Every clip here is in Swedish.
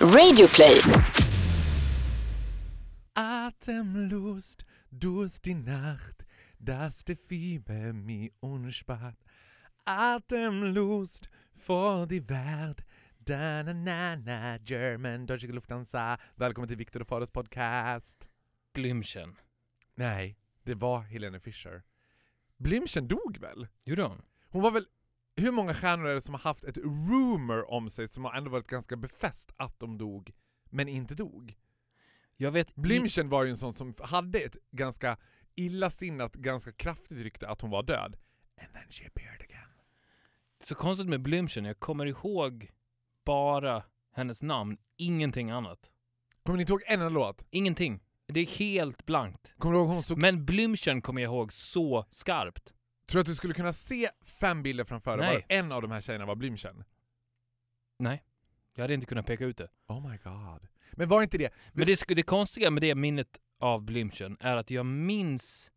Radioplay. Atemlust durch die Nacht, dass die Fieber mich unspart. Atemlust för die värld. Da na na na German Deutsche Lufthansa. Välkommen till Viktor och Faros podcast. Blümchen. Nej, det var Helene Fischer. Blümchen dog väl? Gjorde hon? Hon var väl... Hur många stjärnor är det som har haft ett rumor om sig som har ändå varit ganska befäst att de dog, men inte dog? Jag vet Blümchen var ju en sån som hade ett ganska illasinnat, ganska kraftigt rykte att hon var död. And then she appeared again. Så konstigt med Blümchen, jag kommer ihåg bara hennes namn, ingenting annat. Kommer ni inte ihåg en enda låt? Ingenting. Det är helt blankt. Kommer du ihåg hon såg... Men Blümchen kommer jag ihåg så skarpt. Tror du att du skulle kunna se fem bilder framför dig var en av de här tjejerna var Blümchen? Nej. Jag hade inte kunnat peka ut det. Oh my god. Men var inte det... Men det, det konstiga med det minnet av Blümchen är att jag minns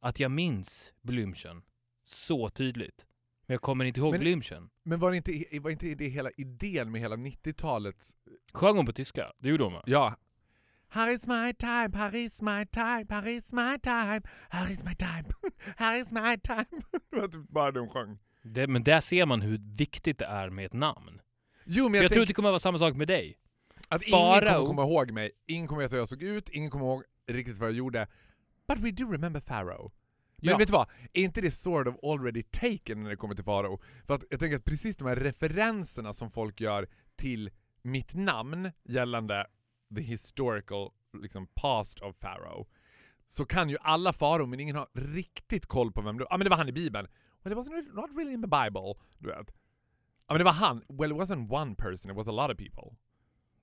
att jag minns Blümchen så tydligt. Men jag kommer inte ihåg Men- Blümchen. Men var inte, var inte det hela idén med hela 90-talet? Sjöng hon på tyska? Det gjorde hon va? Ja. Här is my time, här is my time, här is my time, här is my time, här is my time. Det var typ bara det hon sjöng. Det, men där ser man hur viktigt det är med ett namn. Jo men För jag, jag tror att det kommer att vara samma sak med dig. att ingen kommer Farao- komma ihåg mig, ingen kommer veta hur jag såg ut, ingen kommer ihåg riktigt vad jag gjorde. But we do remember Pharaoh. Men Ja. vet du vad? Är inte det sort of already taken när det kommer till Farao? För att jag tänker att precis de här referenserna som folk gör till mitt namn gällande the historical liksom, past of Pharaoh så kan ju alla farao men ingen har riktigt koll på vem det var. Ja men det var han i bibeln. Well it wasn't not really in the bible, du vet. Ja men det var han. Well it wasn't one person, it was a lot of people.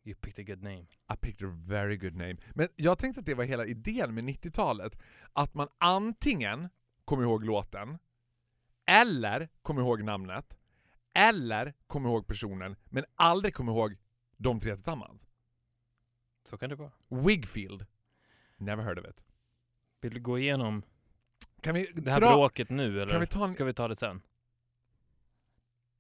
You picked a good name. I picked a very good name. Men jag tänkte att det var hela idén med 90-talet. Att man antingen kommer ihåg låten, eller kommer ihåg namnet, eller kommer ihåg personen, men aldrig kommer ihåg de tre tillsammans. Så kan det vara. Wigfield. Never heard of it. Vill du gå igenom Kan vi det här dra... bråket nu eller kan vi ta en- ska vi ta det sen?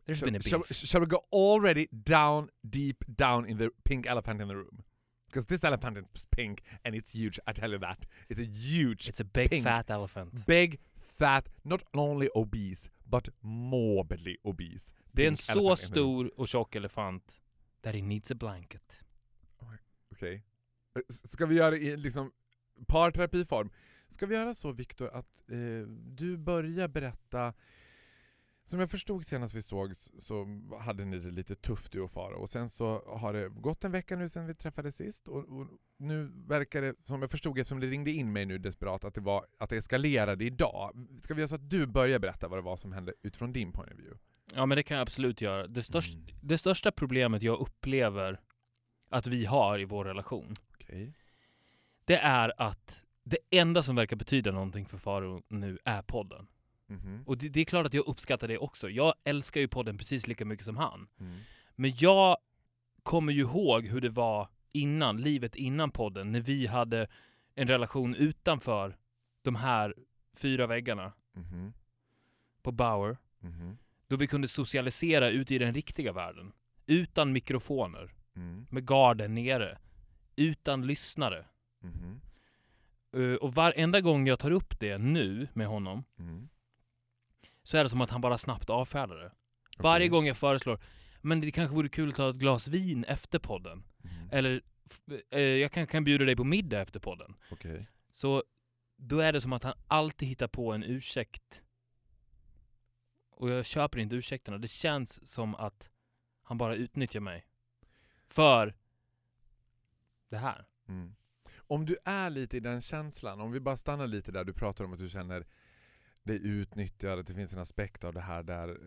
There's been a Shall, beef. shall, shall we go already down, deep down in the pink elephant in the room? Because this elephant is pink and it's huge, I tell you that. It's a huge It's a big pink. fat elephant. big, fat, not only obese, but morbidly obese. Det är en så stor och tjock elefant that he needs a blanket. Okej. Eh, s- Ska vi göra det i liksom parterapiform? Ska vi göra så Viktor att eh, du börjar berätta som jag förstod senast vi sågs så hade ni det lite tufft du och Farao och sen så har det gått en vecka nu sen vi träffades sist och, och nu verkar det som jag förstod eftersom det ringde in mig nu desperat att det, var, att det eskalerade idag. Ska vi göra så att du börjar berätta vad det var som hände utifrån din point of view? Ja men det kan jag absolut göra. Det, störst, Mm. det största problemet jag upplever att vi har i vår relation, Okej. det är att det enda som verkar betyda någonting för Faro nu är podden. Mhm. Och det, det är klart att jag uppskattar det också. Jag älskar ju podden precis lika mycket som han. Mm. Men jag kommer ju ihåg hur det var innan, livet innan podden, när vi hade en relation utanför de här fyra väggarna Mhm. på Bauer. Mhm. Då vi kunde socialisera ute i den riktiga världen. Utan mikrofoner, Mm. med garden nere, utan lyssnare. Mhm. Eh, Och varenda gång jag tar upp det nu med honom Mm. så är det som att han bara snabbt avfärdar det. Varje Okej. gång jag föreslår men det kanske vore kul att ta ett glas vin efter podden. Mhm. Eller eh, jag kan, kan bjuda dig på middag efter podden. Okej. Så då är det som att han alltid hittar på en ursäkt. Och jag köper inte ursäkterna. Det känns som att han bara utnyttjar mig. För det här. Mm. Om du är lite i den känslan, om vi bara stannar lite där du pratar om att du känner dig utnyttjad, att det finns en aspekt av det här där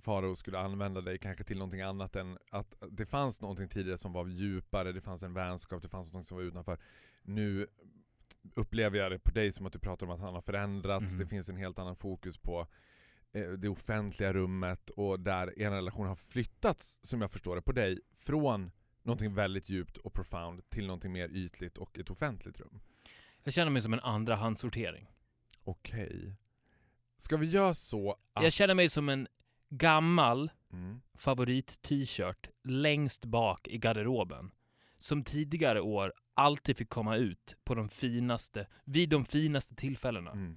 Farao skulle använda dig kanske till någonting annat än att det fanns någonting tidigare som var djupare, det fanns en vänskap, det fanns något som var utanför. Nu upplever jag det på dig som att du pratar om att han har förändrats, Mhm. det finns en helt annan fokus på eh, det offentliga rummet och där er relation har flyttats, som jag förstår det, på dig från någonting väldigt djupt och profound till någonting mer ytligt och ett offentligt rum. Jag känner mig som en andra handsortering. Okej. Ska vi göra så att... Jag känner mig som en gammal Mm. favorit-t-shirt längst bak i garderoben. som tidigare år alltid fick komma ut på de finaste, vid de finaste tillfällena. Mm.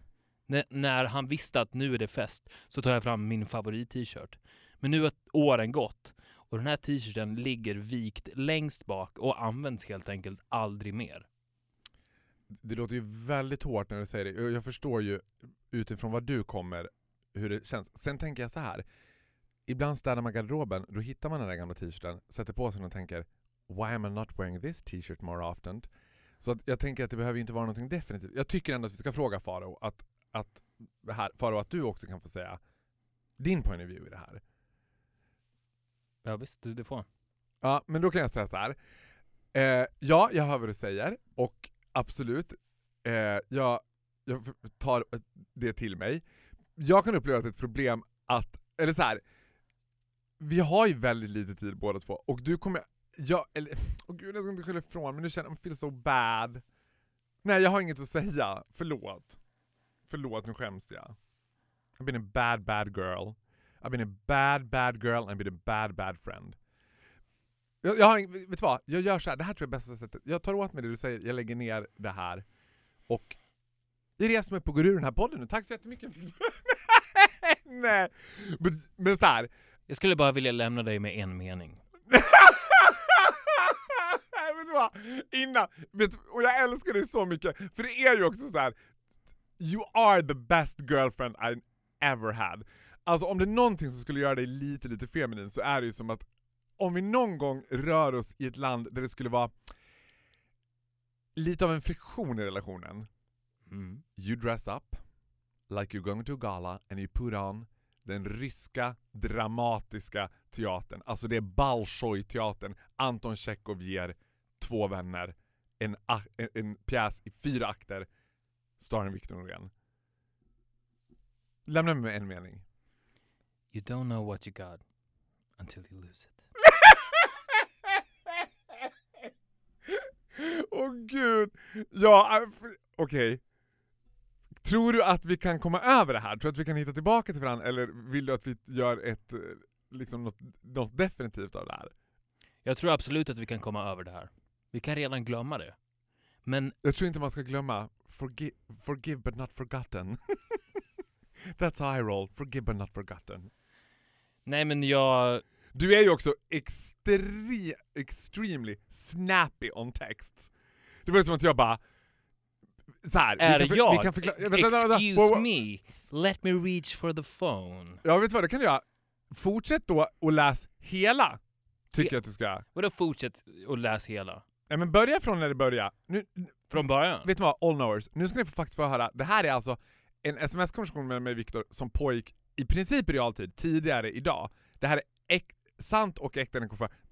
När han visste att nu är det fest så tar jag fram min favorit-t-shirt. Men nu har åren gått och den här t-shirten ligger vikt längst bak och används helt enkelt aldrig mer. Det låter ju väldigt hårt när du säger det. Jag- förstår ju utifrån var du kommer hur det känns. Sen tänker jag så här. Ibland städar man garderoben, då hittar man den där gamla t-shirten, sätter på sig den och tänker Why am I not wearing this t-shirt more often? Så att jag tänker att det behöver ju inte vara någonting definitivt. Jag tycker ändå att vi ska fråga Faro att, att, här, Faro, att du också kan få säga din point of view i det här. Ja visst, det, det får han. Ja, men då kan jag säga så här. Eh, ja, jag hör vad du säger och absolut, eh, jag, jag tar eh, det till mig. Jag kan uppleva att det är ett problem att, eller så här. vi har ju väldigt lite tid båda två och du kommer, jag, eller, åh gud jag ska inte skylla ifrån men nu känner jag, feel so bad. Nej jag har inget att säga, förlåt. Förlåt, nu skäms jag. I've been a bad bad girl. I've been a bad bad girl and been a bad bad friend. Jag, jag har, ing- vet du vad? Jag gör så här. det här tror jag är bästa sättet. Jag tar åt mig det du säger, jag lägger ner det här. Och jag reser mig upp och går ur den här podden nu. Tack så jättemycket Victor. Nej! Men, men så här. Jag skulle bara vilja lämna dig med en mening. vet du vad? Innan, vet, och jag älskar dig så mycket, för det är ju också så här. You are the best girlfriend I ever had. Alltså om det är någonting som skulle göra dig lite, lite feminin så är det ju som att om vi någon gång rör oss i ett land där det skulle vara lite av en friktion i relationen. Mm. You dress up like you're going to a gala and you put on den ryska dramatiska teatern. Alltså det är Bolshoi-teatern. Anton Tjechov ger två vänner en, en, en pjäs i fyra akter starring Victor Norén. Lämna mig med en mening. You don't know what you got until you lose it. Åh gud! Ja, äh, okej. Tror du att vi kan komma över det här? Tror du att vi kan hitta tillbaka till varandra? Eller vill du att vi gör ett, eh, liksom något, något definitivt av det här? Jag tror absolut att vi kan komma över det här. Vi kan redan glömma det. Men Jag tror inte man ska glömma forgive, forgive but not forgotten. That's how I roll, forgive but not forgotten. Nej men jag... Du är ju också extre, extremely snappy on text. Det var som att jag bara... Så här, Är vi kan, jag? Vi kan förklara, vänta, vänta, vänta. Excuse Wow, wow. me. Let me reach for the phone. Ja, vet du vad, det kan du göra. Fortsätt då och läs hela, tycker jag att du ska. Vadå fortsätt och läs hela? Ja, men börja från när det börjar. Nu, Från början? vet du vad, all knowers, nu ska ni få faktiskt få höra, det här är alltså en sms-konversation mellan mig och Viktor som pågick i princip i realtid tidigare idag. Det här är sant och äkta den.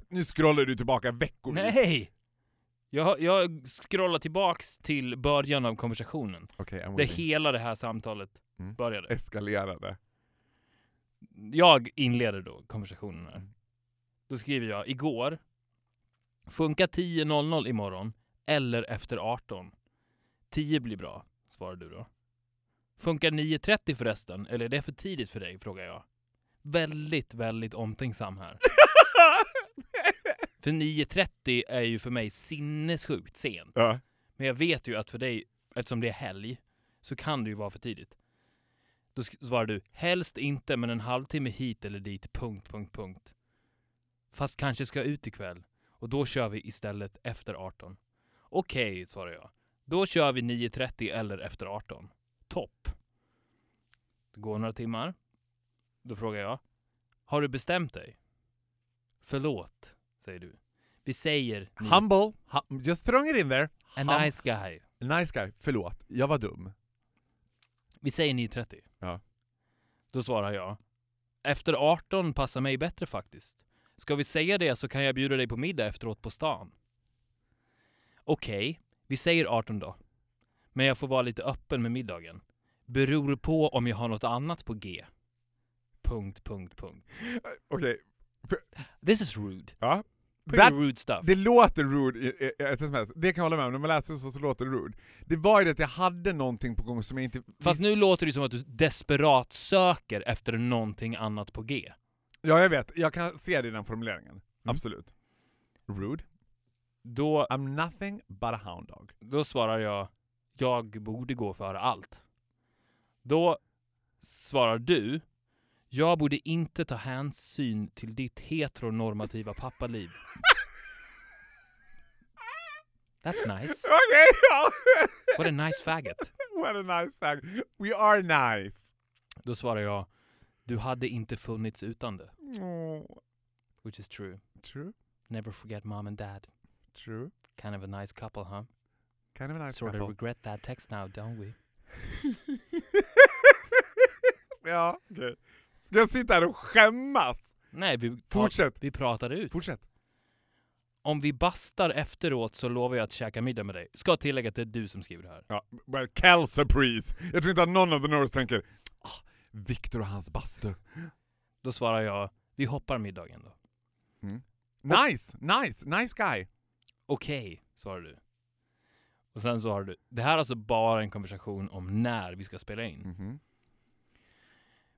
Nu scrollar du tillbaka veckovis. Nej! Jag, jag scrollar tillbaks till början av konversationen. I'm Där hela det här samtalet Mm. började. Eskalerade. Jag inleder då konversationen här. Mm. Då skriver jag igår. Funkar 10.00 imorgon eller efter 18? 10 blir bra, svarar du då. Funkar 9.30 förresten, eller är det för tidigt för dig? frågar jag. Väldigt, väldigt omtänksam här. För 9.30 är ju för mig sinnessjukt sent. ja. Men jag vet ju att för dig, eftersom det är helg, så kan det ju vara för tidigt. Då svarar du, helst inte men en halvtimme hit eller dit, punkt, punkt, punkt. Fast kanske ska ut ikväll. Och då kör vi istället efter 18. Okej, svarar jag. Då kör vi 9.30 eller efter 18. Topp. Det går några timmar. Då frågar jag, har du bestämt dig? Förlåt, säger du. Vi säger ni- Humble, hum, just throwing it in there. a Hum- nice guy. nice guy, förlåt, jag var dum. Vi säger 9.30. Ja. Då svarar jag. Efter 18 passar mig bättre faktiskt. Ska vi säga det så kan jag bjuda dig på middag efteråt på stan. Okej, vi säger 18 då. Men jag får vara lite öppen med middagen. Beror på om jag har något annat på G. Punkt, punkt, punkt. Okej, This is rude. ja. Pretty That- rude stuff. Det låter rude i ett sms, det kan jag hålla med om, när man läser så, så låter det rude. Det var ju det att jag hade någonting på gång som jag inte Fast nu låter det som att du desperat söker efter någonting annat på G. Ja jag vet, jag kan se det i den formuleringen. Mm. Absolut. Rude. Då, I'm nothing but a hound dog. då svarar jag, jag borde gå före allt. Då svarar du, jag borde inte ta hänsyn till ditt heteronormativa pappaliv. That's nice. Ja. What a nice faggot. What a nice fact. We are nice. Då svarar jag, du hade inte funnits utan det. Oh, Which is true. true, Never forget mom and dad. true. Kind of a nice couple, huh? Kind of a nice sort couple. of regret that text now, don't we? ja, okej. Ska jag sitta här och skämmas? Nej, vi, tar, Fortsätt. vi pratar ut. Fortsätt. Om vi bastar efteråt så lovar jag att käka middag med dig. Ska tillägga att det är du som skriver det här. Ja, well, surprise. Jag tror inte att någon av the Norse tänker ah, Victor och hans bastu. Då svarar jag, vi hoppar middagen då. Nice, nice, nice guy. Okej, svarar du. Och sen så har du, det här är alltså bara en konversation om när vi ska spela in. Mhm.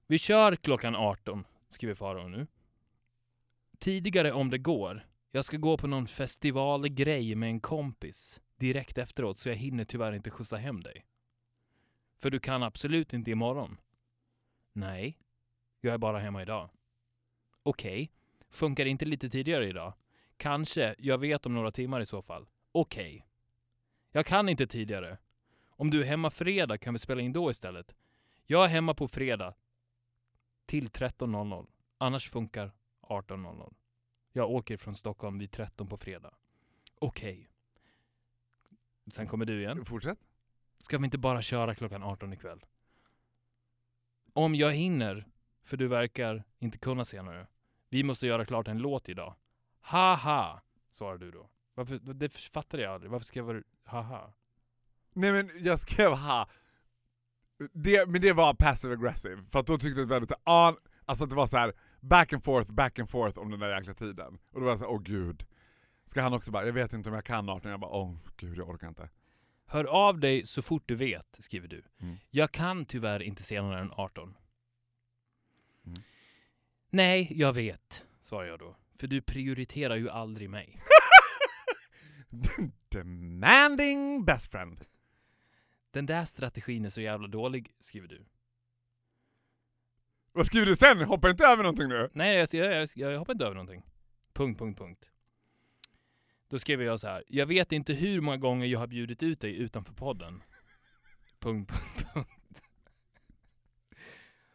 Vi kör klockan 18, skriver Farao nu. Tidigare om det går. Jag ska gå på någon festivalgrej med en kompis direkt efteråt så jag hinner tyvärr inte skjutsa hem dig. För du kan absolut inte imorgon. Nej, jag är bara hemma idag. Okej, funkar det inte lite tidigare idag? Kanske, jag vet om några timmar i så fall. Okej. Jag kan inte tidigare. Om du är hemma fredag kan vi spela in då istället. Jag är hemma på fredag till 13.00. Annars funkar 18.00. Jag åker från Stockholm vid 13 på fredag. Okej. Sen kommer du igen. Fortsätt. Ska vi inte bara köra klockan 18 ikväll? Om jag hinner, för du verkar inte kunna senare. Vi måste göra klart en låt idag. Haha, svarar du då. Varför, det fattade jag aldrig. Varför ska jag vara haha? Nej men jag skrev ha. Det, men det var passive aggressive, för att då tyckte jag väldigt an, alltså att det var så här back and forth, back and forth om den där jäkla tiden. Och då var jag såhär, åh gud. Ska han också bara, jag vet inte om jag kan 18, jag bara, åh gud jag orkar inte. Hör av dig så fort du vet, skriver du. Mm. Jag kan tyvärr inte senare än 18. Mm. Nej, jag vet, svarar jag då. För du prioriterar ju aldrig mig. Demanding best friend. Den där strategin är så jävla dålig, skriver du. Vad skriver du sen? Hoppar inte över någonting nu? Nej, jag, jag, jag, jag hoppar inte över någonting. Punkt, punkt, punkt. Då skrev jag så här. Jag vet inte hur många gånger jag har bjudit ut dig utanför podden. Punkt, punkt, punkt.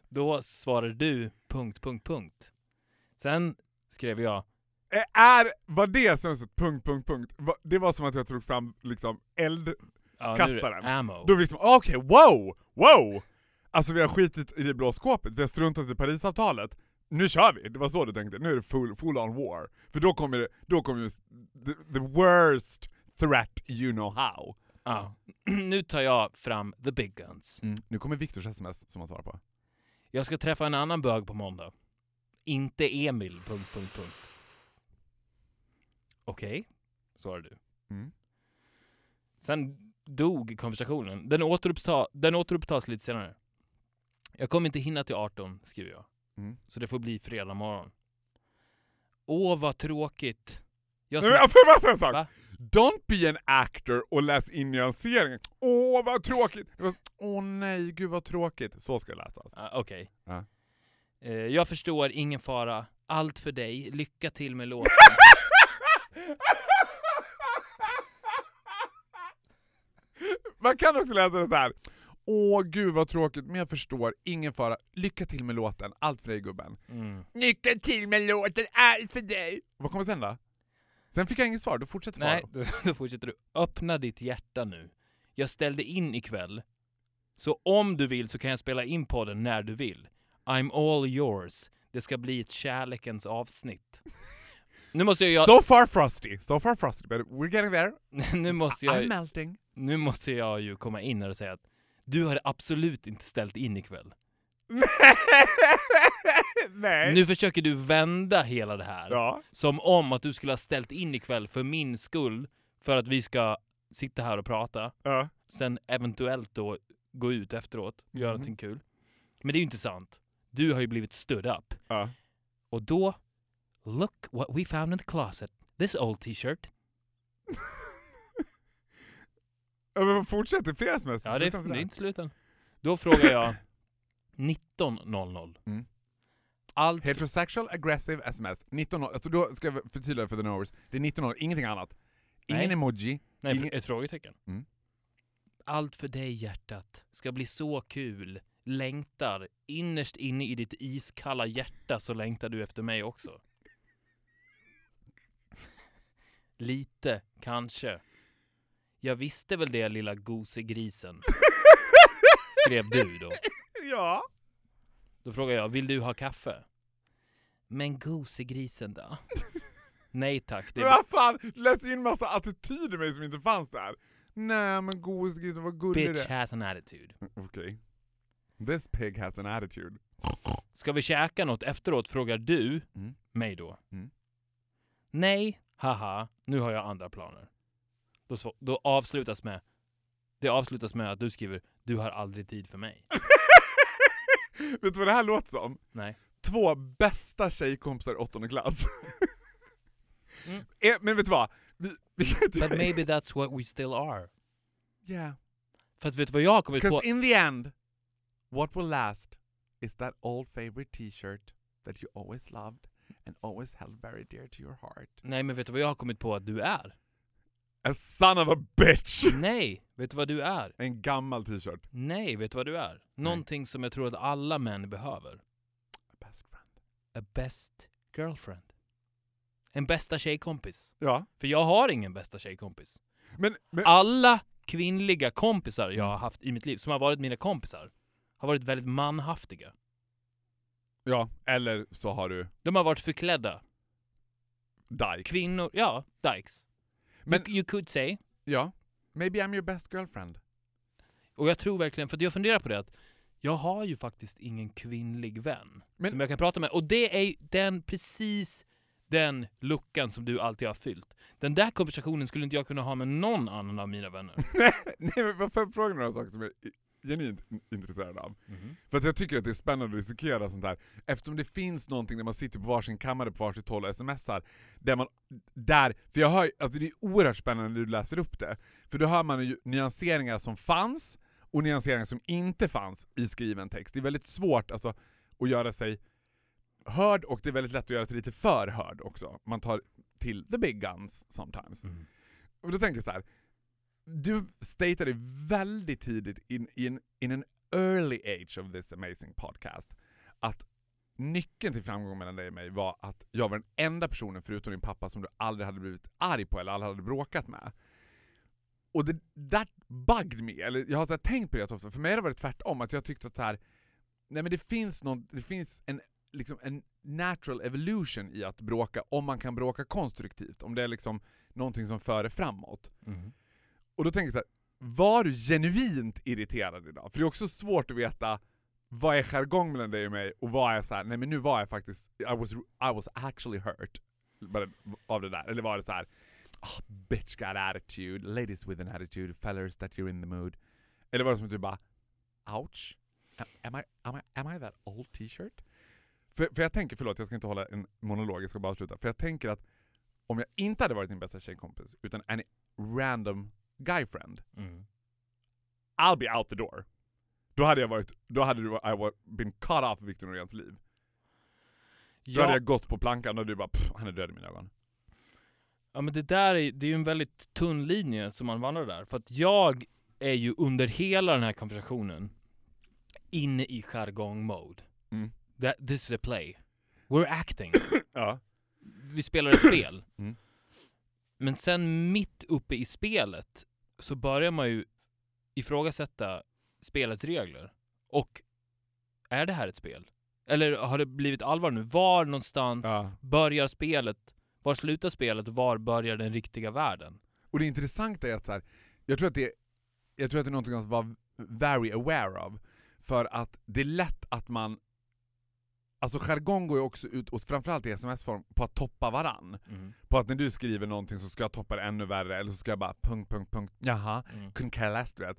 Då svarade du punkt, punkt, punkt. Sen skrev jag Är, var det som ett punkt, punkt, punkt? Det var som att jag tog fram liksom eld... ja, nu är Kasta det den. Ammo. Då visste man, okej, wow, wow! Alltså vi har skitit i det blå skåpet, vi har struntat i Parisavtalet. Nu kör vi! Det var så du tänkte, nu är det full, full on war. För då kommer det, då kommer just the, the worst threat you know how. Ja. nu tar jag fram the big guns. Nu kommer Viktors sms som han svarar på. Jag ska träffa en annan bög på måndag. Inte Emil... Punkt, punkt, punkt. Okej, svarade du. Mm. Sen dog konversationen. Den, återuppta, den återupptas lite senare. Jag kommer inte hinna till 18, skriver jag. Mm. Så det får bli fredag morgon. Åh, vad tråkigt. Jag Nej, men, bara säga en sak? Va? Don't be an actor och läs in nyanseringen. Åh vad tråkigt! Åh nej, gud vad tråkigt. Så ska det läsas. Ah, Okej. Ja. Eh, jag förstår, ingen fara. Allt för dig. Lycka till med låten. Man kan också läsa det här. Åh gud vad tråkigt, men jag förstår, ingen fara. Lycka till med låten, allt för dig gubben. Mm. Lycka till med låten, allt för dig! Vad kommer sen då? Sen fick jag inget svar, då fortsätter Nej, då, då fortsätter du. Öppna ditt hjärta nu. Jag ställde in ikväll. Så om du vill så kan jag spela in podden när du vill. I'm all yours. Det ska bli ett kärlekens avsnitt. Nu måste jag... So far frosty, so far frosty, but we're getting there. nu, måste I'm jag melting. nu måste jag ju komma in här och säga att du har absolut inte ställt in ikväll. Nej. Nu försöker du vända hela det här. Ja. Som om att du skulle ha ställt in ikväll för min skull. För att vi ska sitta här och prata. ja. Sen eventuellt då gå ut efteråt och göra Mhm. någonting kul. Men det är ju inte sant. Du har ju blivit stood up. ja. Och då, look what we found in the closet. This old t-shirt. Ja, men fortsätt, det är flera sms. Ja, det är, det är inte slut än. Då frågar jag 19.00. Mm. Allt... Heterosexual aggressive sms. 19 alltså då ska jag förtydliga för the knowers. Det är 19 ingenting annat. Ingen Nej. emoji. Nej, ingen- ett frågetecken. Mm. Allt för dig hjärtat ska bli så kul. Längtar. Innerst inne i ditt iskalla hjärta så längtar du efter mig också. Lite, kanske. Jag visste väl det lilla gosegrisen. Skrev du då. Ja. Då frågar jag, vill du ha kaffe? Men gosegrisen då? Nej tack, det Men vad fan, läs in massa attityd i mig som inte fanns där. Nej men godisgrisen, vad gullig bitch det has an attitude. Okej. This pig has an attitude. Ska vi käka något efteråt frågar du Mm. mig då. Mm. Nej, haha, nu har jag andra planer. Då, så, då avslutas med det avslutas med att du skriver du har aldrig tid för mig. Vet du vad det här låter som? Nej. Två bästa tjejkompisar i åttonde klass. Mm. Eh, Men vet du vad? Vi, vi. But maybe that's what we still are. Yeah. För att vet du vad jag har kommit på? Because in the end, what will last is that old favorite t-shirt that you always loved and always held very dear to your heart. Nej men vet du vad jag har kommit på att du är? A son of a bitch! Nej, vet du vad du är? En gammal t-shirt. Nej, vet du vad du är? Någonting som jag tror att alla män behöver. A best friend. A best girlfriend. En bästa tjejkompis. Ja. För jag har ingen bästa tjejkompis. Men, men Alla kvinnliga kompisar jag har haft i mitt liv, som har varit mina kompisar, har varit väldigt manhaftiga. Ja, eller så har du De har varit förklädda. Dykes. Kvinnor, ja, dykes. Men- you, you could say. Ja. Maybe I'm your best girlfriend. Och jag tror verkligen, för jag funderar på det att jag har ju faktiskt ingen kvinnlig vän Men- som jag kan prata med. Och det är den precis den luckan som du alltid har fyllt. Den där konversationen skulle inte jag kunna ha med någon annan av mina vänner. Nej men vad får jag fråga några saker som är genuint intresserad av? För att jag tycker att det är spännande att dissekera sånt här. Eftersom det finns någonting där man sitter på varsin kammare på varsitt håll och smsar. Där man, där, för jag hör alltså det är oerhört spännande när du läser upp det. För då hör man ju nyanseringar som fanns och nyanseringar som inte fanns i skriven text. Det är väldigt svårt alltså, att göra sig hörd och det är väldigt lätt att göra sig lite för hörd också. Man tar till the big guns sometimes. Mm. Och då tänker jag så här. Du statade väldigt tidigt in, in, in an early age of this amazing podcast att nyckeln till framgång mellan dig och mig var att jag var den enda personen förutom din pappa som du aldrig hade blivit arg på eller aldrig hade bråkat med. Och det, that bugged me, eller jag har så här tänkt på det ofta, för mig har det varit tvärtom, att jag tyckte att så här, nej men det finns, någon, det finns en, liksom en natural evolution i att bråka om man kan bråka konstruktivt, om det är liksom någonting som för det framåt. Mm. Och då tänker jag så här, var du genuint irriterad idag? För det är också svårt att veta vad är jargong mellan dig och mig och vad är så här, nej men nu var jag faktiskt, I was, I was actually hurt av det där. Eller var det så här, oh, bitch got attitude, ladies with an attitude, fellers that you're in the mood. Eller var det som att du bara, ouch? Am I, am I, am I that old t-shirt? För, för jag tänker, förlåt jag ska inte hålla en monolog, jag ska bara avsluta. För jag tänker att om jag inte hade varit din bästa tjejkompis, utan en random guy friend, Mm. I'll be out the door. Då hade jag varit, då hade du, I been cut off Victor Noréns liv. Då hade Ja, jag gått på plankan och du bara han är död i mina ögon. ja, men det där är, det är ju en väldigt tunn linje som man vandrar där. För att jag är ju under hela den här konversationen inne i jargong-mode. Mm. That- This is a play. We're acting. Ja. Vi spelar ett spel. Mm. Men sen mitt uppe i spelet så börjar man ju ifrågasätta spelets regler. Och är det här ett spel? Eller har det blivit allvar nu? Var någonstans ja. börjar spelet? Var slutar spelet var börjar den riktiga världen? Och det intressanta är att så här, jag tror att det, jag tror att det är någonting att vara very aware of. För att det är lätt att man, alltså jargong går ju också ut, och framförallt i sms-form, på att toppa varann. På att när du skriver någonting så ska jag toppa det ännu värre, eller så ska jag bara punkt, punkt, punkt, jaha, Mm. care less, du vet.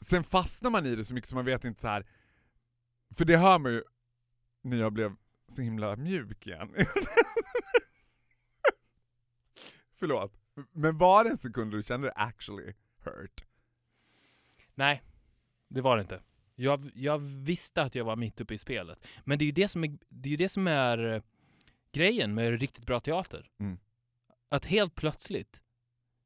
Sen fastnar man i det så mycket så man vet inte så här. för det hör man ju när jag blev så himla mjuk igen. Förlåt, Men var det en sekund du kände dig actually hurt? Nej, det var det inte. Jag, jag visste att jag var mitt uppe i spelet. Men det är ju det som är, det är, det som är eh, grejen med riktigt bra teater. Mm. Att helt plötsligt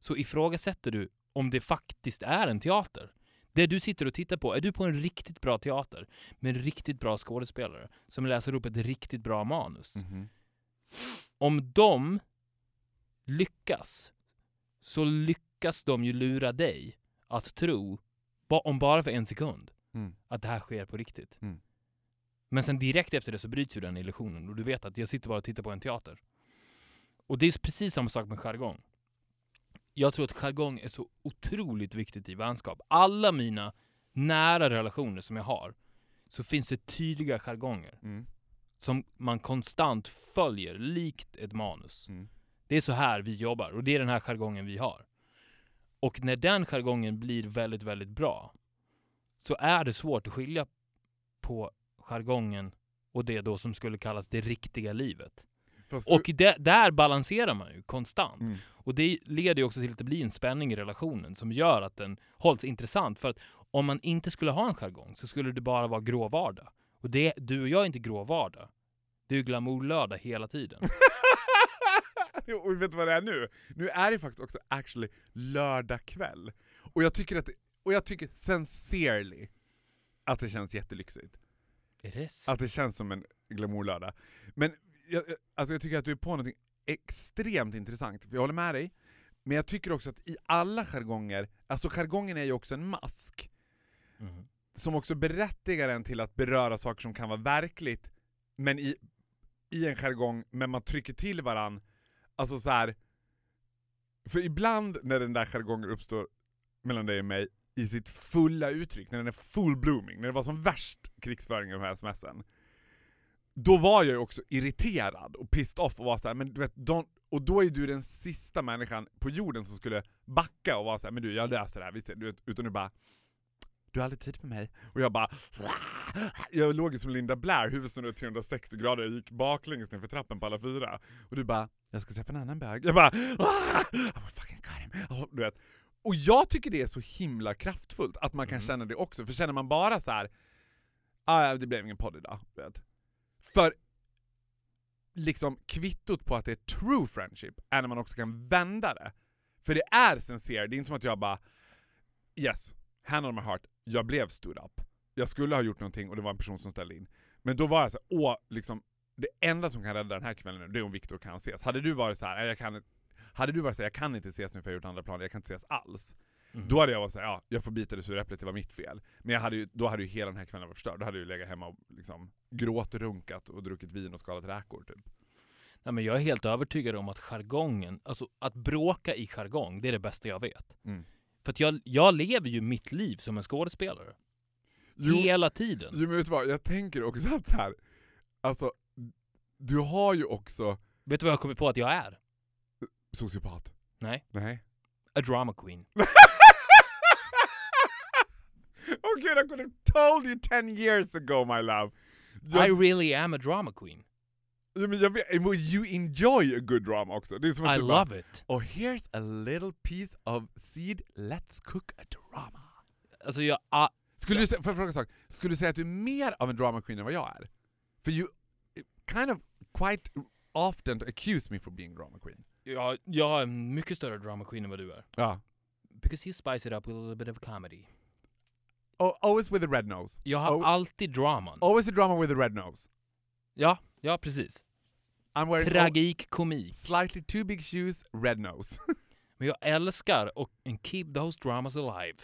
så ifrågasätter du om det faktiskt är en teater. Det du sitter och tittar på, är du på en riktigt bra teater med riktigt bra skådespelare som läser upp ett riktigt bra manus. Mhm. Om de lyckas, så lyckas de ju lura dig att tro, om bara för en sekund, Mm. att det här sker på riktigt. Mm. Men sen direkt efter det så bryts ju den illusionen och du vet att jag sitter bara och tittar på en teater. Och det är precis samma sak med jargong. Jag tror att jargong är så otroligt viktigt i vänskap. Alla mina nära relationer som jag har, så finns det tydliga jargonger Mm. som man konstant följer, likt ett manus. Mm. Det är så här vi jobbar och det är den här jargongen vi har. Och när den jargongen blir väldigt, väldigt bra så är det svårt att skilja på jargongen och det då som skulle kallas det riktiga livet. Fast Och det, där balanserar man ju konstant. Mm. Och det leder ju också till att det blir en spänning i relationen som gör att den hålls intressant. För att om man inte skulle ha en jargong så skulle det bara vara grå vardag. Och det, du och jag är inte grå vardag. Det är ju glamourlördag hela tiden. och vet du vad det är nu? Nu är det faktiskt också actually lördag kväll. Och jag tycker att och jag tycker sincerely att det känns jättelyxigt. Är det s- Att det känns som en glamourlördag. Men jag, alltså jag tycker att du är på något extremt intressant, för jag håller med dig. Men jag tycker också att i alla jargonger, alltså jargongen är ju också en mask, Mhm. som också berättigar en till att beröra saker som kan vara verkligt, men i, i en jargong, men man trycker till varann. Alltså så här. För ibland när den där jargongen uppstår mellan dig och mig i sitt fulla uttryck, när den är full blooming, när det var som värst krigsföring i de här smsen. Då var jag ju också irriterad och pissed off och var så här, men du vet, don't, och då är du den sista människan på jorden som skulle backa och vara såhär, men du jag löser det här, visst, du vet, utan du bara du har aldrig tid för mig. Och jag bara... Jag låg ju som Linda Blair, huvudsnurrade 360 grader, jag gick baklänges för trappen på alla fyra. Och du bara, jag ska träffa en annan bög. Jag bara, ah, I will fucking cut him. Du vet. Och jag tycker det är så himla kraftfullt att man kan Mhm. känna det också, för känner man bara så här, ah, det blev ingen podd idag. Vet. För liksom kvittot på att det är true friendship är när man också kan vända det. För det är sincere, det är inte som att jag bara Yes, hand on my heart, jag blev stood up. Jag skulle ha gjort någonting och det var en person som ställde in. Men då var jag så här, åh, liksom, det enda som kan rädda den här kvällen nu, det är om Viktor kan ses. Hade du varit så här, "Nej, jag kan hade du varit så här, jag kan inte ses nu för jag har gjort andra planer, jag kan inte ses alls. Mhm. Då hade jag varit såhär, ja, jag får bita det sura äpplet, det var mitt fel. Men jag hade ju, då hade ju hela den här kvällen varit förstörd. Då hade jag ju legat hemma och liksom gråtrunkat och druckit vin och skalat räkor typ. Nej, men jag är helt övertygad om att jargongen, alltså att bråka i jargong, det är det bästa jag vet. Mm. För att jag, jag lever ju mitt liv som en skådespelare. Jo, Hela tiden. jo men vet du vad, jag tänker också att här, alltså, du har ju också Vet du vad jag kommer på att jag är? Sociopat. Nej. Nej. A drama queen. oh gud, I could have told you 10 years ago my love. Jag, I really am a drama queen. ja, men jag vet, you enjoy a good drama också. Det är som att I du bara, love it. Oh here's a little piece of seed, let's cook a drama. Alltså jag, ah, Skulle du, sä- får jag fråga en sak? Skulle du säga att du är mer av en drama queen än vad jag är? För you kind of quite often accuse me for being drama queen. Jag, jag är en mycket större drama queen än vad du är. Ja. Because you spice it up with a little bit of comedy. Oh, always with a red nose. Jag har Oh. alltid draman. Always a drama with a red nose. Ja, ja precis. Tragik, komik. slightly too big shoes, red nose. Men jag älskar och and keep those dramas alive.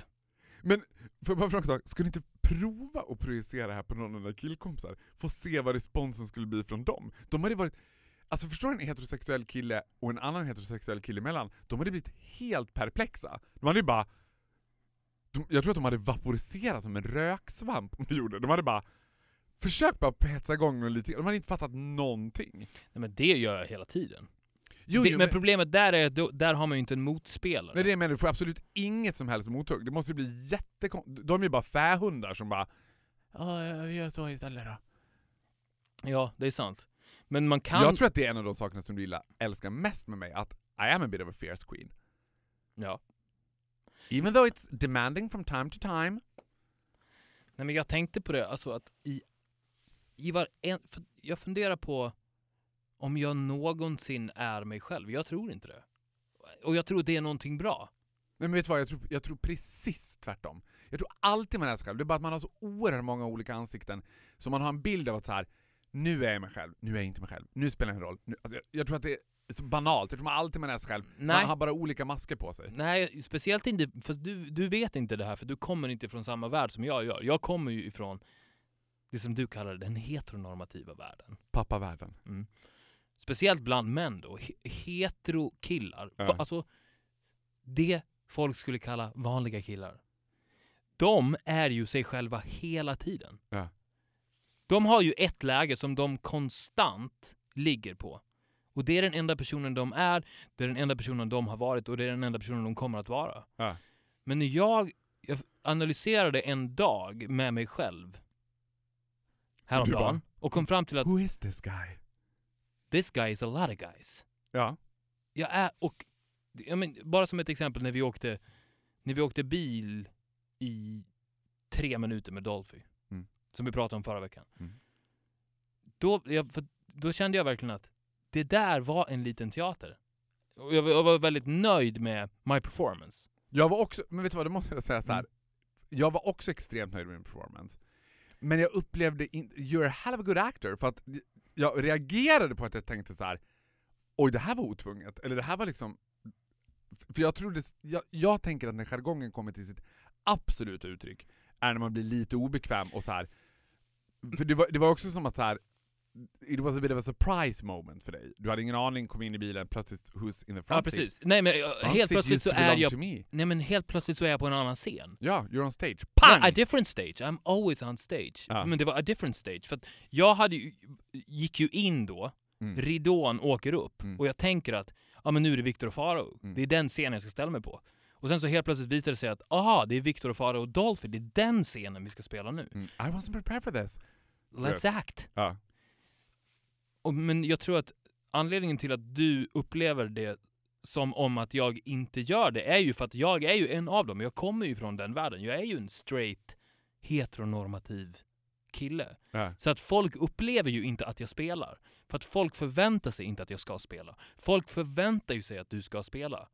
Men, får jag bara fråga en sak? Ska ni inte prova att projicera det här på någon av dina killkompisar? Få se vad responsen skulle bli från dem? De hade varit... Alltså förstår en heterosexuell kille och en annan heterosexuell kille emellan? De hade blivit helt perplexa. De hade ju bara... De, jag tror att de hade vaporiserat som en röksvamp om de gjorde. De hade bara... Försök bara petsa igång någon lite, de hade inte fattat någonting. Nej, men det gör jag hela tiden. Jo, det, jo, men, men, problemet där är att där har man ju inte en motspelare. nej, det det menar, du får absolut inget som helst mothugg. Det måste ju bli jättekonstigt. De är ju bara fähundar som bara... Ja, jag gör så istället då. Ja, det är sant. Men man kan... Jag tror att det är en av de sakerna som du gillar, älskar mest med mig, att I am a bit of a fierce queen. Ja. Even though it's demanding from time to time. Nej men jag tänkte på det, alltså att i, i var en, för jag funderar på om jag någonsin är mig själv. Jag tror inte det. Och jag tror det är någonting bra. Nej men vet du vad, jag tror, jag tror precis tvärtom. Jag tror alltid man är sig själv, det är bara att man har så oerhört många olika ansikten, så man har en bild av att så här, nu är jag mig själv, nu är jag inte mig själv, nu spelar det ingen roll. Nu, alltså jag, jag tror att det är så banalt, jag tror man alltid man är sig själv, Nej. man har bara olika masker på sig. Nej, speciellt inte, för du, du vet inte det här för du kommer inte från samma värld som jag gör. Jag kommer ju ifrån det som du kallar den heteronormativa världen. Pappavärlden. Mm. Speciellt bland män då, he- heterokillar. Ja. För, Alltså, det folk skulle kalla vanliga killar. De är ju sig själva hela tiden. Ja. De har ju ett läge som de konstant ligger på. Och det är den enda personen de är, det är den enda personen de har varit och det är den enda personen de kommer att vara. Ja. Men när jag, jag analyserade en dag med mig själv häromdagen och kom fram till att Who is this guy? this guy is a lot of guys. Ja. Jag är, och, jag men, bara som ett exempel när vi åkte, när vi åkte bil i tre minuter med Dolphy. Som vi pratade om förra veckan. Mm. Då, jag, då kände jag verkligen att det där var en liten teater. Och jag, var- jag var väldigt nöjd med my performance. Jag var också, men vet du vad, det måste jag säga så här. Mm. Jag var också extremt nöjd med min performance. Men jag upplevde inte, you're a hell of a good actor, för att jag reagerade på att jag tänkte så här. oj det här var otvunget, eller det här var liksom... För jag trodde, jag, jag tänker att när jargongen kommer till sitt absoluta uttryck, är när man blir lite obekväm och så här. För det var, det var också som att så här. It was a bit of a surprise moment för dig. Du hade ingen aning, kom in i bilen, plötsligt who's in the front Ja, precis. Nej men seat? eh, helt Front seat plötsligt så är jag... Nej men helt plötsligt så är jag på en annan scen. Ja, you're on stage. Pang! a different stage. I'm always on stage. Ja. Men det var a different stage. För att jag hade ju, gick ju in då, Mm. ridån åker upp, Mm. och jag tänker att ja, men nu är det Victor och Faro. Mm. Det är den scenen jag ska ställa mig på. Och sen så helt plötsligt visar det sig att aha, det är Victor och Faro och Dolphy, det är den scenen vi ska spela nu. Mm. I wasn't prepared for this. Let's act! Ja. Och, men jag tror att anledningen till att du upplever det som om att jag inte gör det är ju för att jag är ju en av dem. Jag kommer ju från den världen. Jag är ju en straight heteronormativ kille. Ja. Så att folk upplever ju inte att jag spelar. För att folk förväntar sig inte att jag ska spela. Folk förväntar ju sig att du ska spela.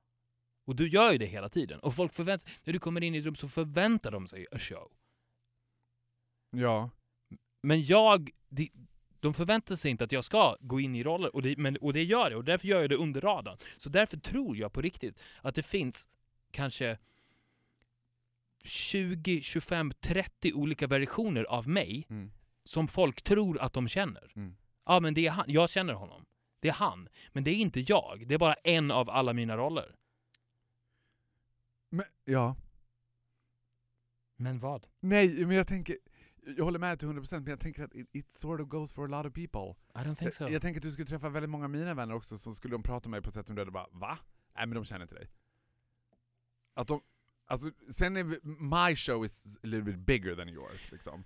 Och du gör ju det hela tiden. Och folk förväntar när du kommer in i ett rum så förväntar de sig a show. Ja. Men jag, de, de förväntar sig inte att jag ska gå in i roller, och det, men, och det gör jag, och därför gör jag det under radarn. Så därför tror jag på riktigt att det finns kanske 20, 25, 30 olika versioner av mig Mm. som folk tror att de känner. Mm. Ja, men det är han. Jag känner honom. Det är han. Men det är inte jag. Det är bara en av alla mina roller. Men, ja. Men vad? Nej, men jag tänker, jag håller med till 100% men jag tänker att it, it sort of goes for a lot of people. I don't think so. Jag, jag tänker att du skulle träffa väldigt många av mina vänner också som skulle de prata med mig på ett sätt som du hade bara va? Nej men de känner inte dig. Att de, alltså, sen är vi- my show is a little bit bigger than yours liksom.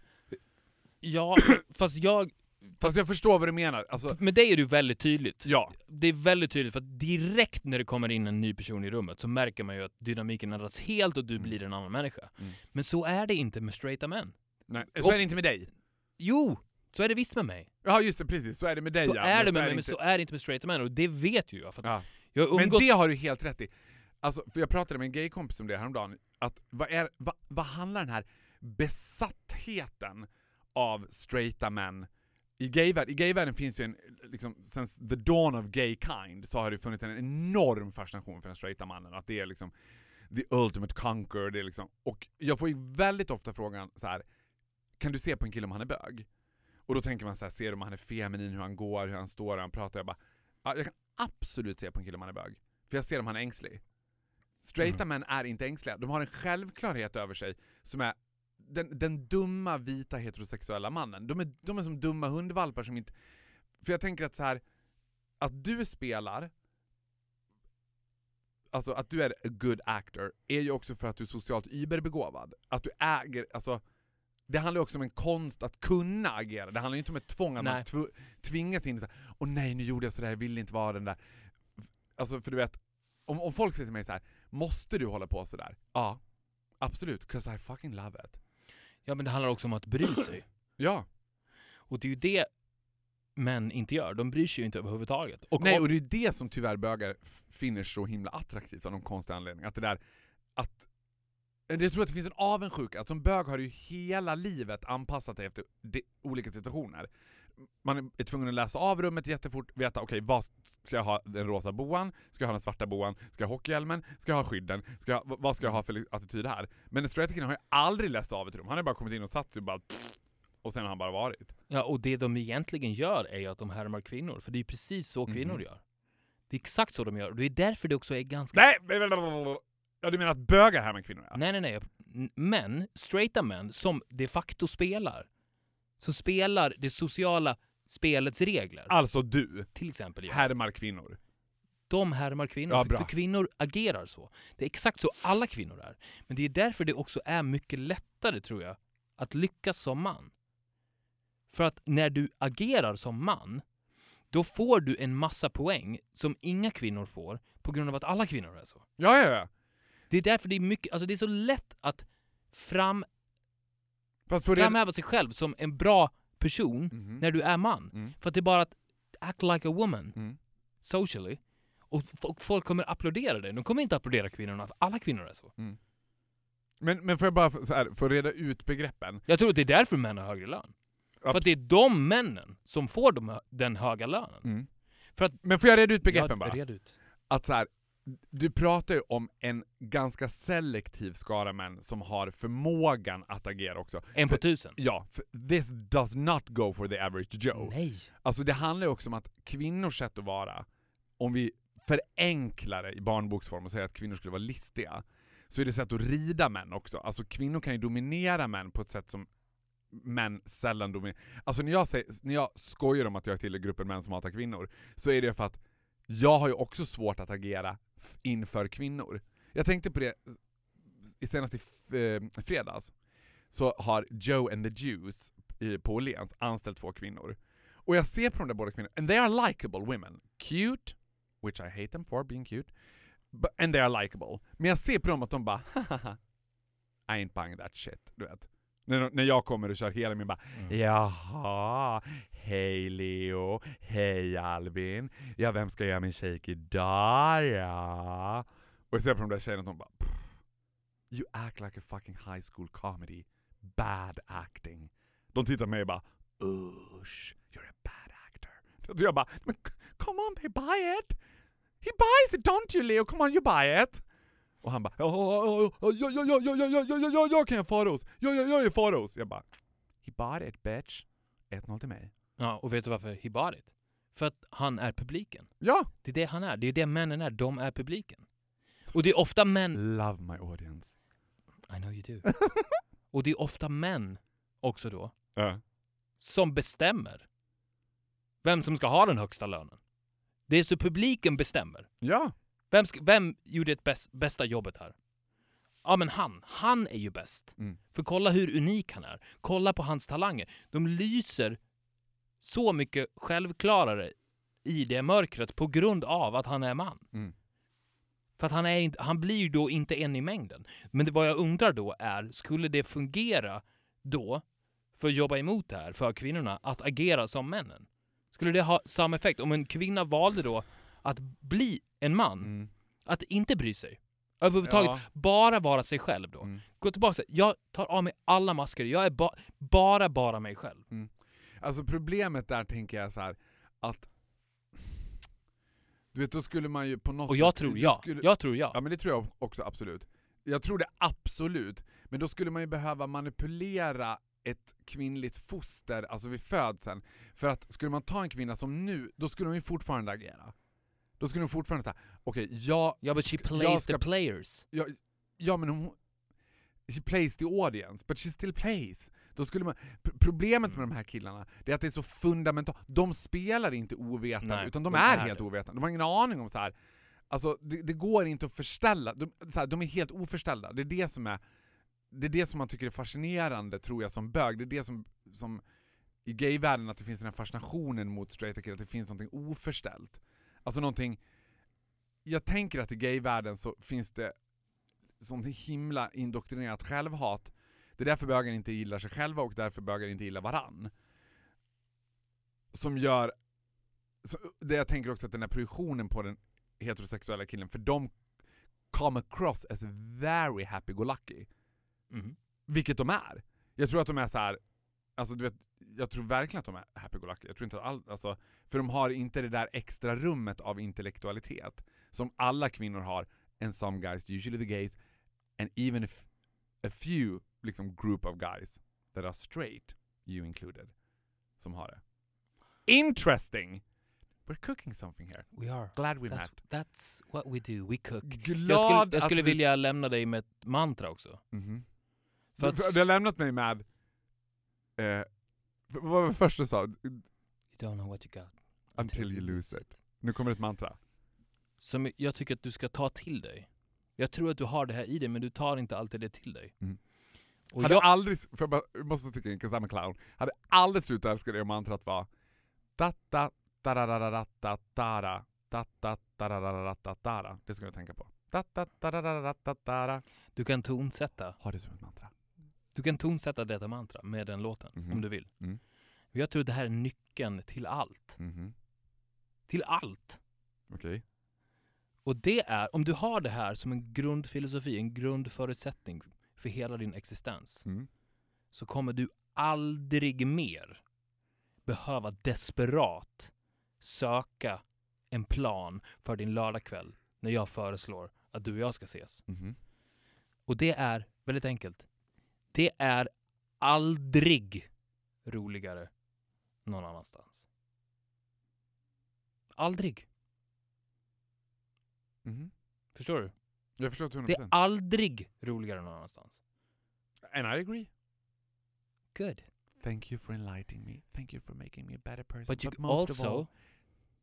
Ja, fast jag... Fast jag förstår vad du menar, alltså, Med dig är det väldigt tydligt. ja. det är väldigt tydligt för att direkt när det kommer in en ny person i rummet så märker man ju att dynamiken ändras helt och du Mm. blir en annan människa. Mm. Men så är det inte med straighta män. Nej, Och- så är det inte med dig. Jo! Så är det visst med mig. Ja just det, precis, så är det med dig så ja, är det men med mig, men inte- så är det inte med straighta män. Och det vet ju jag. För Ja. jag Men umgås... det har du helt rätt i. Alltså, för jag pratade med en gaykompis om det häromdagen, att vad, är, vad, vad handlar den här besattheten av straighta män i gayvärlden? I gayvärlden finns ju en, liksom, since the dawn of gay kind, så har det funnits en enorm fascination för den straighta mannen, att det är liksom the ultimate conquer, det är liksom, och jag får ju väldigt ofta frågan så här. kan du se på en kille om han är bög? Och då tänker man så här, ser du om han är feminin, hur han går, hur han står, hur han pratar? Jag bara, ja, jag kan absolut se på en kille om han är bög. För jag ser om han är ängslig. Straighta Mm. män är inte ängsliga, de har en självklarhet över sig som är den, den dumma vita heterosexuella mannen. De är, de är som dumma hundvalpar som inte... För jag tänker att så här att du spelar, alltså att du är a good actor, är ju också för att du är socialt überbegåvad. Att du äger, alltså det handlar ju också om en konst att kunna agera, det handlar ju inte om ett tvång att man Nej. tv- tvingas in i såhär Åh nej, nu gjorde jag sådär, jag ville inte vara den där. Alltså för du vet, om, om folk säger till mig så här, Måste du hålla på sådär? Ja, absolut. 'Cause I fucking love it. Ja men det handlar också om att bry sig. Ja. Och det är ju det män inte gör. De bryr sig ju inte överhuvudtaget. Och Nej, och det är det som tyvärr bögar finner så himla attraktivt av någon konstig anledning. Att det där, att... Jag tror att det finns en avundsjuka, att som bög har du ju hela livet anpassat dig efter de, olika situationer. Man är tvungen att läsa av rummet jättefort, veta okej, vad ska jag ha den rosa boan? Ska jag ha den svarta boan? Ska jag ha hockeyhjälmen? Ska jag ha skydden? Ska jag, vad ska jag ha för attityd här? Men den straighta killen har ju aldrig läst av ett rum, han har bara kommit in och satt sig och bara och sen har han bara varit. Ja, och det de egentligen gör är ju att de härmar kvinnor. För det är ju precis så kvinnor Mhm. gör. Det är exakt så de gör. Och det är därför det också är ganska... Nej! men- men- men- men- Ja, du menar att bögar härmar kvinnor? Ja. Nej, nej, nej. N- Män, straighta män, som de facto spelar. Som spelar det sociala spelets regler. Alltså du, Till exempel jag. härmar kvinnor. De härmar kvinnor. Ja, för, för kvinnor agerar så. Det är exakt så alla kvinnor är. Men det är därför det också är mycket lättare, tror jag, att lyckas som man. För att när du agerar som man, då får du en massa poäng som inga kvinnor får på grund av att alla kvinnor är så. Ja, ja, ja. Det är därför det är mycket, alltså det är så lätt att fram, Fast för framhäva sig själv som en bra person Mhm. när du är man. Mm. För att det är bara att act like a woman. Mm. socially. Och folk kommer applådera det. De kommer inte applådera kvinnorna, för alla kvinnor är så. Men, men får jag bara så här, få reda ut begreppen? Jag tror att det är därför män har högre lön. Ja. För att det är de männen som får de, den höga lönen. För att- Men får jag reda ut begreppen Ja, bara? Red ut. Att så här, du pratar ju om en ganska selektiv skara män som har förmågan att agera också. En på För- tusen. Ja, this does not go for the average Joe. Nej. Alltså det handlar ju också om att kvinnors sätt att vara, om vi förenklar det i barnboksform och säger att kvinnor skulle vara listiga, så är det sätt att rida män också. Alltså kvinnor kan ju dominera män på ett sätt som män sällan dominerar. Alltså när jag, säger, när jag skojar om att jag tillhör gruppen män som hatar kvinnor, så är det för att jag har ju också svårt att agera inför kvinnor. Jag tänkte på det i senast i eh, fredags, så har Joe and the Jews på Åhléns anställt två kvinnor. Och jag ser på de där båda kvinnorna, and they are likable women. Cute, which I hate them for being cute, but, and they are likable. Men jag ser på dem att de bara I ain't buying that shit, du vet. När, när jag kommer och kör hela min bara Mm. Jaha, hej Leo, hej Albin, ja vem ska göra min shake idag ja? Och jag ser på de där tjejerna de bara "Pff, You act like a fucking high school comedy, bad acting. De tittar på mig och bara Usch, you're a bad actor. Och jag bara come on they buy it! He buys it don't you Leo, come on you buy it! Och han bara ja, ja, ja, ja, ja, ja, ja, ja, ja, ja, ja, ja, jag kan Faros, ja, ja, jag är Faros. Jag bara He bought it bitch. 1-0 till mig. Ja, och vet du varför he bought it? För att han är publiken. Ja! Det är det han är. Det är det männen är. De är publiken. Och det är ofta män... Love my audience. I know you do. och det är ofta män också då, Ja. som bestämmer vem som ska ha den högsta lönen. Det är så publiken bestämmer. Ja! Vem, ska, vem gjorde det bäst, bästa jobbet här? Ja men han. Han är ju bäst. Mm. För kolla hur unik han är. Kolla på hans talanger. De lyser så mycket självklarare i det mörkret på grund av att han är man. Mm. För att han, är inte, han blir då inte en i mängden. Men det, vad jag undrar då är, skulle det fungera då för att jobba emot det här för kvinnorna att agera som männen? Skulle det ha samma effekt? Om en kvinna valde då att bli en man, Mm. att inte bry sig överhuvudtaget, Ja. bara vara sig själv då. Mm. Gå tillbaka, jag tar av mig alla masker, jag är ba bara, bara mig själv. Alltså problemet där tänker jag så här att du vet, då skulle man ju på något Och jag sätt... tror ja. Skulle, Jag tror ja. Ja men det tror jag också absolut. Jag tror det absolut, men då skulle man ju behöva manipulera ett kvinnligt foster, alltså vid födseln. För att skulle man ta en kvinna som nu, då skulle hon ju fortfarande agera. Då skulle hon fortfarande säga, okej, jag, Ja, but she plays ska- the players. jag, ja men hon, she plays the audience, but she still plays. Då skulle man, problemet med de här killarna, det är att det är så fundamentalt. De spelar inte ovetande, Nej, utan de, de är, är helt det. ovetande. De har ingen aning om så här. Alltså det, det går inte att förställa, de, så här, de är helt oförställda. Det är det som är det är det som man tycker är fascinerande, tror jag, som bög. Det är det som, som i gayvärlden, att det finns den här fascinationen mot straighta killar, att det finns någonting oförställt. Alltså någonting jag tänker att i gayvärlden så finns det sånt himla indoktrinerat självhat. Det är därför bögar inte gillar sig själva och därför bögar inte gillar varann. Som gör... Så, det jag tänker också att den här projektionen på den heterosexuella killen, för de come across as very happy-go-lucky. Mhm. Vilket de är. Jag tror att de är så här. Alltså du vet, jag tror verkligen att de är happy-go-lucky. Jag tror inte att all, alltså, för de har inte det där extra rummet av intellektualitet som alla kvinnor har, and some guys, usually the gays, and even if a few liksom group of guys that are straight, you included, som har det. Interesting! We're cooking something here. We are. Glad we That's, met. that's what we do, we cook. Glad Jag skulle, jag skulle vi- vilja lämna dig med ett mantra också. För Du, att- du har lämnat mig med... Eh, vad var det första du sa? You don't know what you got. Until you lose it. Nu kommer ett mantra. Som jag tycker att du ska ta till dig. Jag tror att du har det här i dig, men du tar inte alltid det till dig. Mm. Och hade jag, aldrig, för jag bara, måste sticka in, 'cause I'm a clown. Hade aldrig slutat älska det om mantrat var da da da da da da da da da da da da da da da da da Det skulle jag tänka på. Da da da da da da da da da du kan tonsätta. Ha det som ett mantra. Du kan tonsätta detta mantra med den låten, Mhm. om du vill. Mm. Jag tror att det här är nyckeln till allt. Mhm. Till allt! Okej. Och det är, om du har det här som en grundfilosofi, en grundförutsättning för hela din existens, Mm. så kommer du aldrig mer behöva desperat söka en plan för din lördagkväll när jag föreslår att du och jag ska ses. Mhm. Och det är väldigt enkelt. Det är aldrig roligare någon annanstans. Aldrig. Mhm. Förstår du? Jag förstår till Det är 100%. aldrig roligare någon annanstans. And I agree. Good. Thank you for enlightening me. Thank you for making me a better person. But you most of also, all,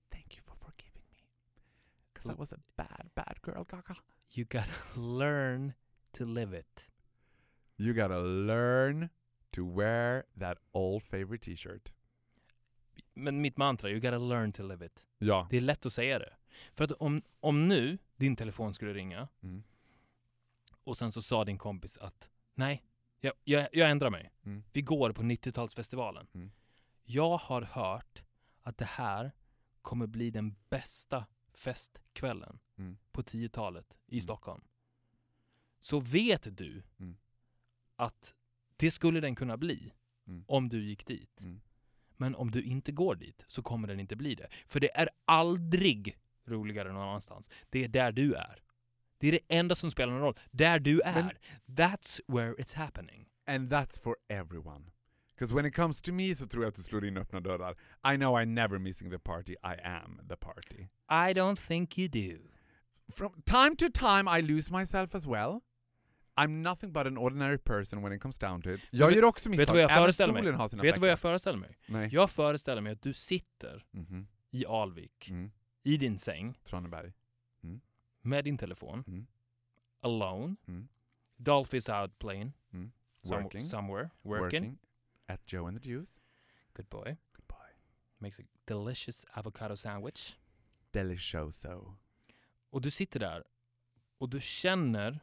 thank you for forgiving me. Because I was a bad, bad girl, Gaga. you gotta learn to live it. You gotta learn to wear that old favorite t-shirt. Men mitt mantra, you gotta learn to live it. Ja. Det är lätt att säga det. För att om, om nu din telefon skulle ringa Mm. och sen så sa din kompis att nej, jag, jag, jag ändrar mig. Mm. Vi går på 90-talsfestivalen. Mm. Jag har hört att det här kommer bli den bästa festkvällen Mm. på 10-talet i Mm. Stockholm. Så vet du Mm. Att det skulle den kunna bli Mm. om du gick dit. Mm. Men om du inte går dit så kommer den inte bli det. För det är aldrig roligare någon annanstans. Det är där du är. Det är det enda som spelar någon roll. Där du är. Men- That's where it's happening. And that's for everyone. Because when it comes to me så tror jag att du slår in öppna dörrar. I know I never missing the party, I am the party. I don't think you do. From time to time I lose myself as well. I'm nothing but an ordinary person when it comes down to it. Jag vet- gör också misstag. vet du vad jag Även föreställer mig? Vet du vad jag föreställer mig? Nej. Jag föreställer mig att du sitter Mhm. i Alvik, Mm. i din säng, Traneberg. med din telefon, Mm. alone. Mm. Dolph is out playing. Mm. Working. somewhere. Working. Working. At Joe and the Juice. Good boy. Good boy. Makes a delicious avocado sandwich. Delicioso. Och du sitter där och du känner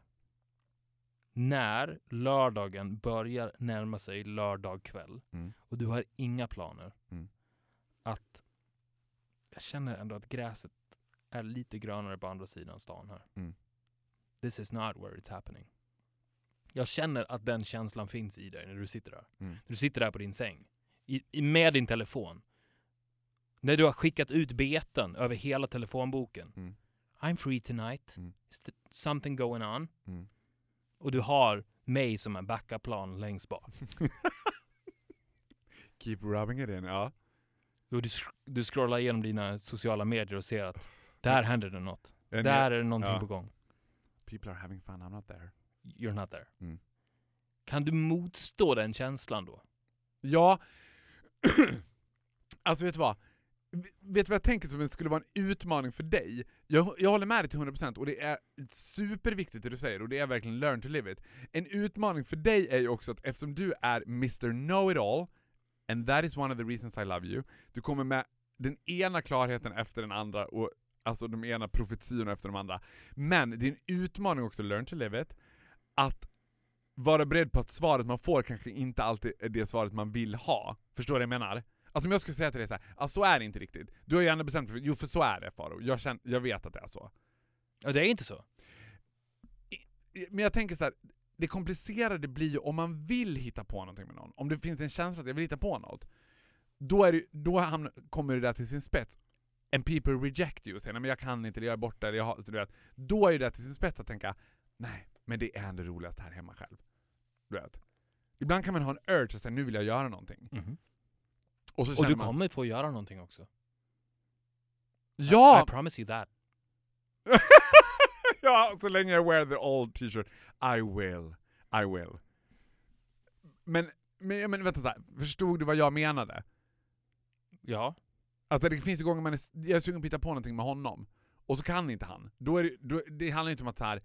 när lördagen börjar närma sig lördag kväll Mm. och du har inga planer. Mm. Att jag känner ändå att gräset är lite grönare på andra sidan stan här. Mm. This is not where it's happening. Jag känner att den känslan finns i dig när du sitter där. Mm. När du sitter där på din säng. I, i, med din telefon. När du har skickat ut beten över hela telefonboken. Mm. I'm free tonight. Mm. Something going on? Och du har mig som en backup-plan längst bak. Keep rubbing it in, ja. Och du, du scrollar igenom dina sociala medier och ser att där händer det något. And där är det någonting ja. på gång. People are having fun, I'm not there. You're not there. Mm. Kan du motstå den känslan då? Ja, alltså vet du vad? Vet du vad jag tänker som skulle vara en utmaning för dig? Jag, jag håller med dig till 100% och det är superviktigt det du säger och det är verkligen learn to live it. En utmaning för dig är ju också att eftersom du är Mr Know-It-All, and that is one of the reasons I love you, du kommer med den ena klarheten efter den andra och alltså de ena profetiorna efter de andra. Men det är en utmaning också, learn to live it, att vara beredd på att svaret man får kanske inte alltid är det svaret man vill ha. Förstår du vad jag menar? Alltså om jag skulle säga till dig så här, ah, så är det inte riktigt. Du har ju ändå bestämt dig för, jo för så är det Faro. Jag, känner, jag vet att det är så. Ja, det är inte så. Men jag tänker så här, det komplicerade blir ju om man vill hitta på någonting med någon. Om det finns en känsla att jag vill hitta på något. Då, är det, då hamn, kommer det där till sin spets. And people reject you, säger nej men jag kan inte, jag är borta, eller jag har, du vet. Då är det där till sin spets att tänka, nej, men det är det roligaste här hemma själv. Du vet. Ibland kan man ha en urge att säga, nu vill jag göra någonting. Mhm. Och, så Och du man, kommer få göra någonting också. Ja! I promise you that. ja, så länge jag wear the old t-shirt. I will. I will. Men, men, men vänta så här. förstod du vad jag menade? Ja. Alltså det finns ju gånger man är, jag är sugen på att hitta på någonting med honom, och så kan inte han. Då är det, då, det handlar inte om att så här,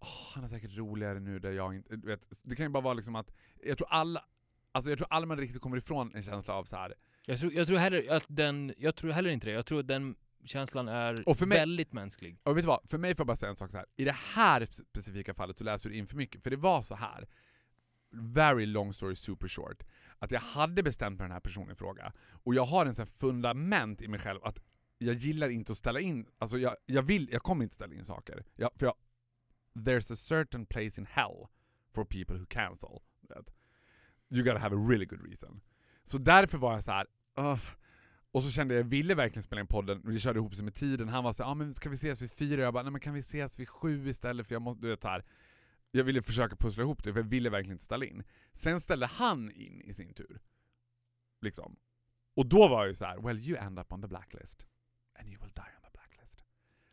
"Åh, han är säkert roligare nu där jag inte... Vet, det kan ju bara vara liksom att, jag tror alla, alltså jag tror aldrig man riktigt kommer ifrån en känsla av så här. Jag tror, jag tror, heller, att den, jag tror heller inte det. Jag tror att den känslan är mig- väldigt mänsklig. Och vet du vad? För mig får jag bara säga en sak så här. I det här specifika fallet så läser du in för mycket, för det var så här. Very long story super short. Att jag hade bestämt mig den här personen i fråga, och jag har en sån fundament i mig själv att jag gillar inte att ställa in, alltså jag, jag vill, jag kommer inte ställa in saker. Jag, för jag, there's a certain place in hell for people who cancel. vet. You gotta have a really good reason. Så därför var jag så här. uh. Och så kände jag, jag ville verkligen spela in podden, och vi körde ihop sig med tiden, han var så här, ah, men ska vi ses vid fyra? Jag bara, nej men kan vi ses vid sju istället? För jag måste, du vet så här. Jag ville försöka pussla ihop det, för jag ville verkligen inte ställa in. Sen ställde han in i sin tur. Liksom. Och då var jag ju så här: well you end up on the blacklist. And you will die on the blacklist.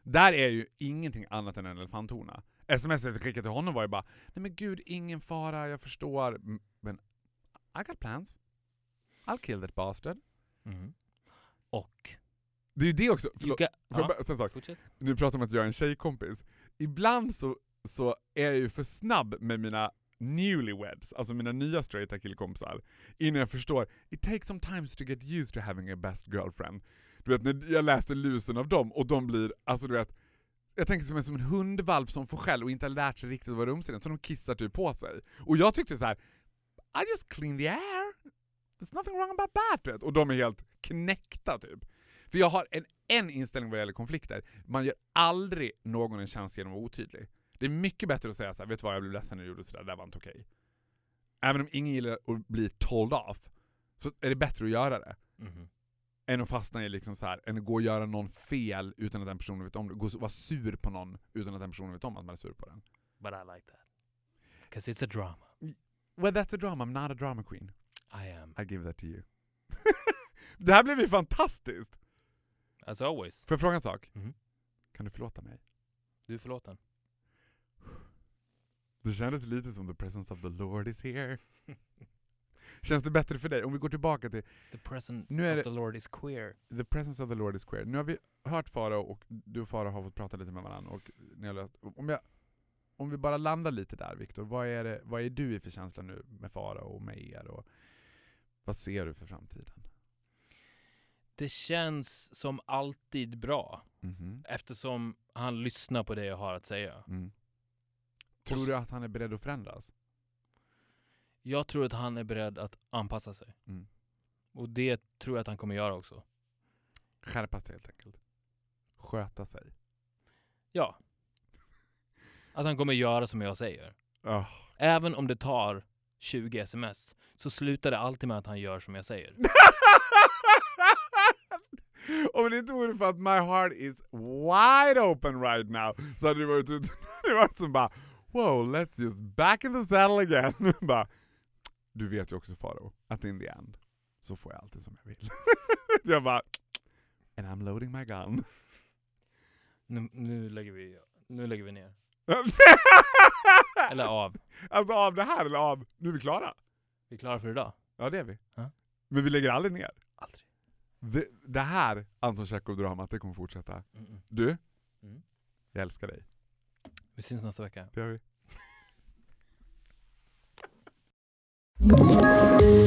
Där är ju ingenting annat än en elefanthona. Smset jag skickade till honom var ju bara, nej men gud, ingen fara, jag förstår, men I got plans. I'll kill that bastard. Mhm. Och... Det är ju det också, förlåt, got, ja, bara säga en sak? fortsätt. Nu pratar om att jag är en tjejkompis. Ibland så, så är jag ju för snabb med mina newlyweds, alltså mina nya straighta killkompisar, innan jag förstår it takes some time to get used to having a best girlfriend. Du vet, när jag läser lusen av dem och de blir, alltså du vet, jag tänker som en, som en hundvalp som får skäll och inte har lärt sig riktigt att vara rumsren, så de kissar typ på sig. Och jag tyckte så här: I just clean the air, there's nothing wrong about that. vet. Och de är helt knäckta typ. För jag har en, en inställning vad gäller konflikter, man gör aldrig någon en chans genom att vara otydlig. Det är mycket bättre att säga så här, vet du vad jag blev ledsen när du gjorde sådär, det där var inte okej. Även om ingen gillar att bli told off, så är det bättre att göra det. Mhm. Än att fastna i liksom så här, än att gå och göra någon fel utan att den personen vet om det. Gå och vara sur på någon utan att den personen vet om att man är sur på den. But I like that. Because it's a drama. Well that's a drama, I'm not a drama queen. I am. I give that to you. det här blev ju fantastiskt! As always. Får jag fråga en sak? Mhm. Kan du förlåta mig? Du är förlåten. Det kändes lite som the presence of the Lord is here. Känns det bättre för dig? Om vi går tillbaka till The presence Nu är of det- the Lord is queer. the presence of the Lord is queer. Nu har vi hört Farao och du och Farao har fått prata lite med varandra. Och ni har löst, om, jag, om vi bara landar lite där Viktor, vad är, det, vad är du i för känsla nu med Farao och med er? Och vad ser du för framtiden? Det känns som alltid bra. Mhm. Eftersom han lyssnar på det jag har att säga. Mm. Tror du att han är beredd att förändras? Jag tror att han är beredd att anpassa sig. Mm. Och det tror jag att han kommer göra också. Skärpa sig helt enkelt. Sköta sig. Ja. Att han kommer göra som jag säger. Ah. Även om det tar 20 sms så slutar det alltid med att han gör som jag säger. Om det inte vore för att my heart is wide open right now så hade det varit, det varit som bara wow, let's just back in the saddle again. bara, du vet ju också Faro att in the end så får jag alltid som jag vill. jag bara and I'm loading my gun. Nu, nu, lägger, vi, nu lägger vi ner. Eller av. Alltså av det här eller av, nu är vi klara. Vi är klara för idag? Ja det är vi. Ja. Men vi lägger aldrig ner. Aldrig. Det, det här Anton Tjechov-dramat, det kommer fortsätta. Mm-mm. Du, Mm. jag älskar dig. Vi syns nästa vecka. Det gör vi.